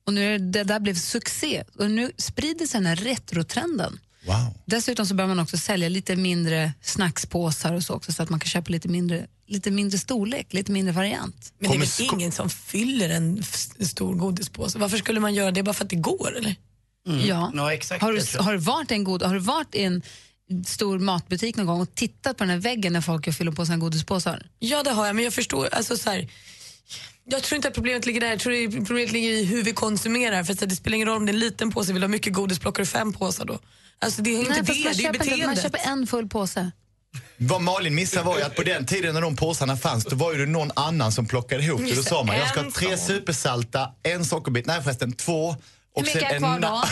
Och nu är det, det där blev succé och nu sprider sig den här retrotrenden. Wow. Dessutom så börjar man också sälja lite mindre snackspåsar och så också så att man kan köpa lite mindre, lite mindre storlek, lite mindre variant. Men det är väl ingen som fyller en stor godispåse? Varför skulle man göra det bara för att det går? Eller? Ja. Ja, exakt. Har du, har, du varit en god, har du varit en stor matbutik någon gång och tittat på den här väggen när folk fyller på sina godispåsar? Ja, det har jag, men jag förstår... Alltså, så här, jag tror inte att problemet ligger där. Jag tror att problemet ligger i hur vi konsumerar. För att det spelar ingen roll om det är en liten påse, vill du ha mycket godis plockar du fem påsar då. Alltså det är inte Nej, det, det är köper, inte- man beteendet. köper en full påse. Vad Malin missade var ju att på den tiden när de påsarna fanns då var ju det någon annan som plockade ihop det. Då sa man jag ska ha tre supersalta, en sockerbit, nej förresten två. Hur mycket är kvar då?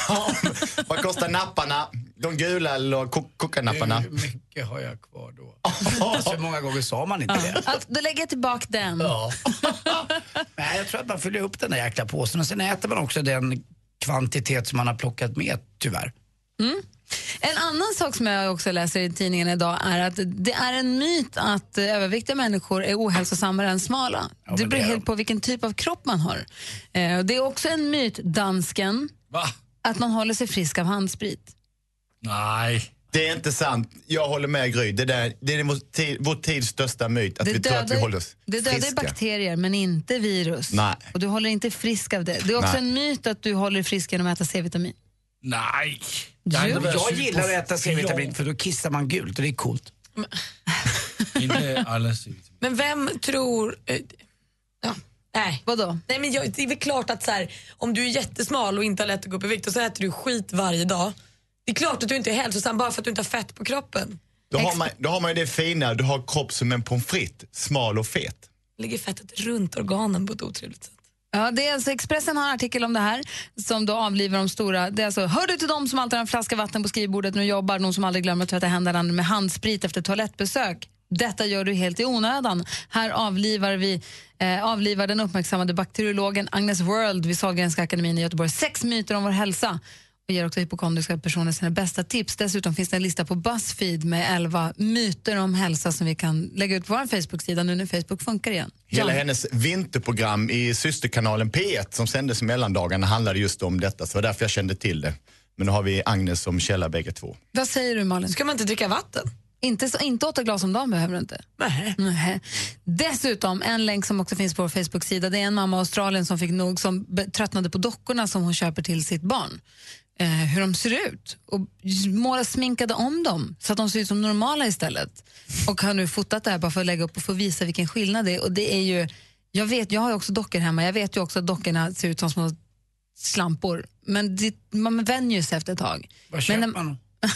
Vad kostar napparna? De gula eller ko- kokanapparna? Hur mycket har jag kvar då? Så många gånger sa man inte det. Att, då lägger jag tillbaka den. Ja. Nej, jag tror att man fyller upp den där jäkla påsen och sen äter man också den kvantitet som man har plockat med, tyvärr. Mm. En annan sak som jag också läser i tidningen idag är att det är en myt att överviktiga människor är ohälsosammare än smala. Ja, det beror helt på vilken typ av kropp man har. Eh, det är också en myt, dansken, att man håller sig frisk av handsprit. Nej. Det är inte sant. Jag håller med Gry. Det, där, det är vår, tid, vår tids största myt, att Det vi tror att vi dödar- håller oss Det dödar friska. bakterier, men inte virus. Nej. Och du håller inte frisk av det. Det är också Nej. en myt att du håller dig frisk genom att äta C-vitamin. Nej. Jo. Jag gillar att äta C-vitamin för då kissar man gult och det är coolt. Inte alla Men vem tror... eh, Ja. Nej. Vadå? Nej, men jag, det är väl klart att så här, om du är jättesmal och inte har lätt att gå upp i vikt och så äter du skit varje dag. Det är klart att du inte är hälsosam bara för att du inte har fett på kroppen. Då har, man, då har man ju det fina, du har kropp som en pommes frites, smal och fet. Ligger fettet runt organen på ett otrevligt sätt. Ja, det är alltså Expressen har en artikel om det här som då avlivar de stora. Det är alltså, hör du till dem som alltid har en flaska vatten på skrivbordet när du jobbar, de som aldrig glömmer att tvätta händerna med handsprit efter toalettbesök. Detta gör du helt i onödan. Här avlivar vi eh, avlivar den uppmärksammade bakteriologen Agnes World vid Sahlgrenska akademin i Göteborg sex myter om vår hälsa och ger också hypokondriska personer sina bästa tips. Dessutom finns det en lista på Buzzfeed med 11 myter om hälsa som vi kan lägga ut på vår Facebook-sida nu när Facebook funkar igen. Hela Jan. hennes vinterprogram i systerkanalen P1 som sändes i mellandagarna handlade just om detta, så det var därför jag kände till det. Men nu har vi Agnes som källa bägge två. Vad säger du Malin? Ska man inte dricka vatten? Inte, så, inte åtta glas om dagen behöver du inte. Nej. Dessutom, en länk som också finns på vår Facebook-sida, det är en mamma i Australien som fick nog, som tröttnade på dockorna som hon köper till sitt barn. Eh, hur de ser ut och måla sminkade om dem så att de ser ut som normala istället. Och har nu fotat det här bara för att lägga upp och få visa vilken skillnad det är. Och det är ju, jag vet, jag har ju också dockor hemma, jag vet ju också att dockorna ser ut som små slampor. Men det, man vänjer sig efter ett tag. Vad köper Men, man?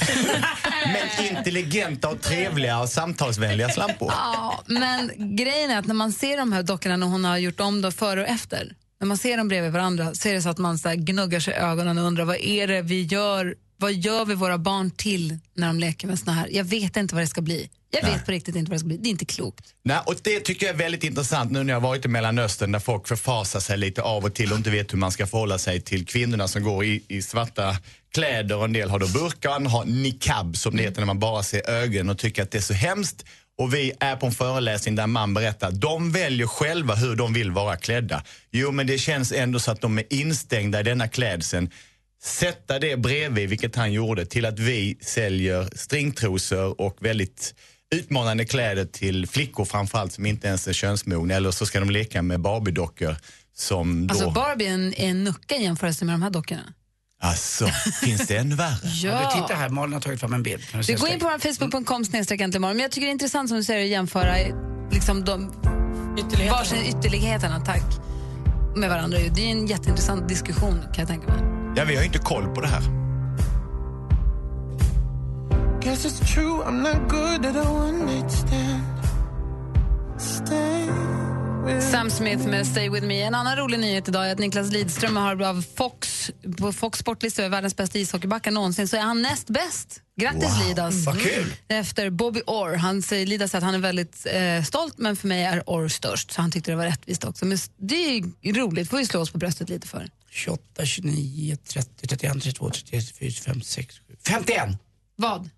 Men intelligenta och trevliga och samtalsvänliga slampor. Ja, men grejen är att när man ser de här dockorna när hon har gjort om dem före och efter, när man ser dem bredvid varandra så är det så att man så gnuggar sig i ögonen och undrar vad är det vi gör, vad gör vi våra barn till när de leker med såna här? Jag vet inte vad det ska bli. Jag vet Nej. på riktigt inte vad det ska bli. Det är inte klokt. Nej, och det tycker jag är väldigt intressant nu när jag varit i Mellanöstern där folk förfasar sig lite av och till och inte vet hur man ska förhålla sig till kvinnorna som går i, i svarta kläder och en del har då burka och andra har niqab som det heter när man bara ser ögonen och tycker att det är så hemskt. Och vi är på en föreläsning där man berättar de väljer själva hur de vill vara klädda. Jo, men det känns ändå så att de är instängda i denna klädseln. Sätta det bredvid, vilket han gjorde, till att vi säljer stringtrosor och väldigt utmanande kläder till flickor framförallt som inte ens är könsmogna eller så ska de leka med Barbie-dockor som då... Alltså Barbie är en, är en nucka i jämförelse med de här dockorna. Alltså, finns det än värre? Ja. Du, titta här, Malin har tagit fram en bild. Du går in på vår facebook.com snedstreck. Men jag tycker det är intressant som du säger att jämföra liksom de varsin ytterligheterna tack, med varandra. Det är en jätteintressant diskussion kan jag tänka mig. Ja, vi har ju inte koll på det här. Guess it's true, I'm not good at a one night stand. Stay Sam Smith med Stay With Me. En annan rolig nyhet idag är att Niklas Lidström har av Fox, på Fox sportlista över världens bästa ishockeybackar någonsin så är han näst bäst. Grattis Wow, Lidas! vad kul. Efter Bobby Orr. Han säger, Lidas säger att han är väldigt eh, stolt men för mig är Orr störst så han tyckte det var rättvist också. Men det är roligt, får vi slå oss på bröstet lite för. 28, 29, 30, 31, 32, 33, 34, 25, 6, 7, 51! Vad?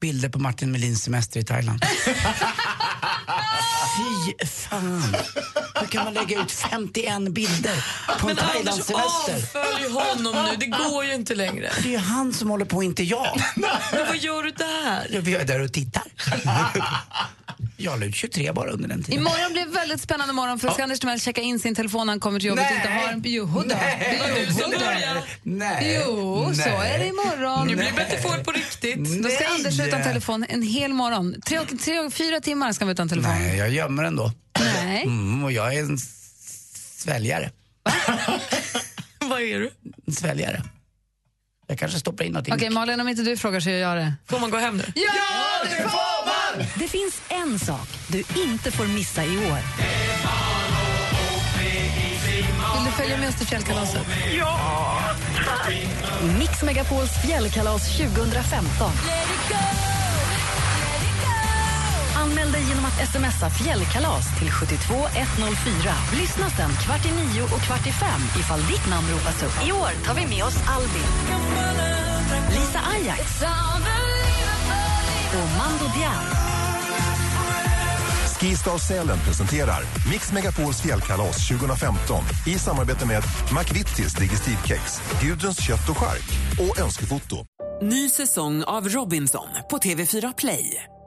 Bilder på Martin Melins semester i Thailand. Fy fan! Hur kan man lägga ut 51 bilder på en Thailandssemester? avfölj honom nu. Det går ju inte längre. Det är ju han som håller på, inte jag. Men vad gör du där? Jag är där och tittar. Jag la ut 23 bara under den tiden. Imorgon blir det väldigt spännande morgon för då ska Anders Timell checka in sin telefon när han kommer till jobbet och inte har en... Jo, då. Nej. Det är Du som börjar. Nej. Jo, så Nej. är det imorgon. Nu blir bättre får på riktigt. Då ska Nej. Anders utan telefon en hel morgon. Tre, och- tre, och fyra timmar ska han vara utan telefon. Nej, jag gömmer den då. Nej. Mm, och jag är en sväljare. Vad är du? En sväljare. Jag kanske stoppar in någonting. Okej Malin, om inte du frågar så gör jag det. Får man gå hem nu? Ja, det får man! Det finns en sak du inte får missa i år. Vill du följa med oss till fjällkalaset? Mix Megapols fjällkalas 2015. Anmäl dig genom att smsa fjällkalas till 72104. Lyssna sen kvart i nio och kvart i fem ifall ditt namn ropas upp. I år tar vi med oss Albin, Lisa Ajax och Mando Diao. Skistar Sälen presenterar Mix Megapols fjällkalas 2015 i samarbete med McVittys Digestivkex, Gudruns kött och skark och Önskefoto. Ny säsong av Robinson på TV4 Play.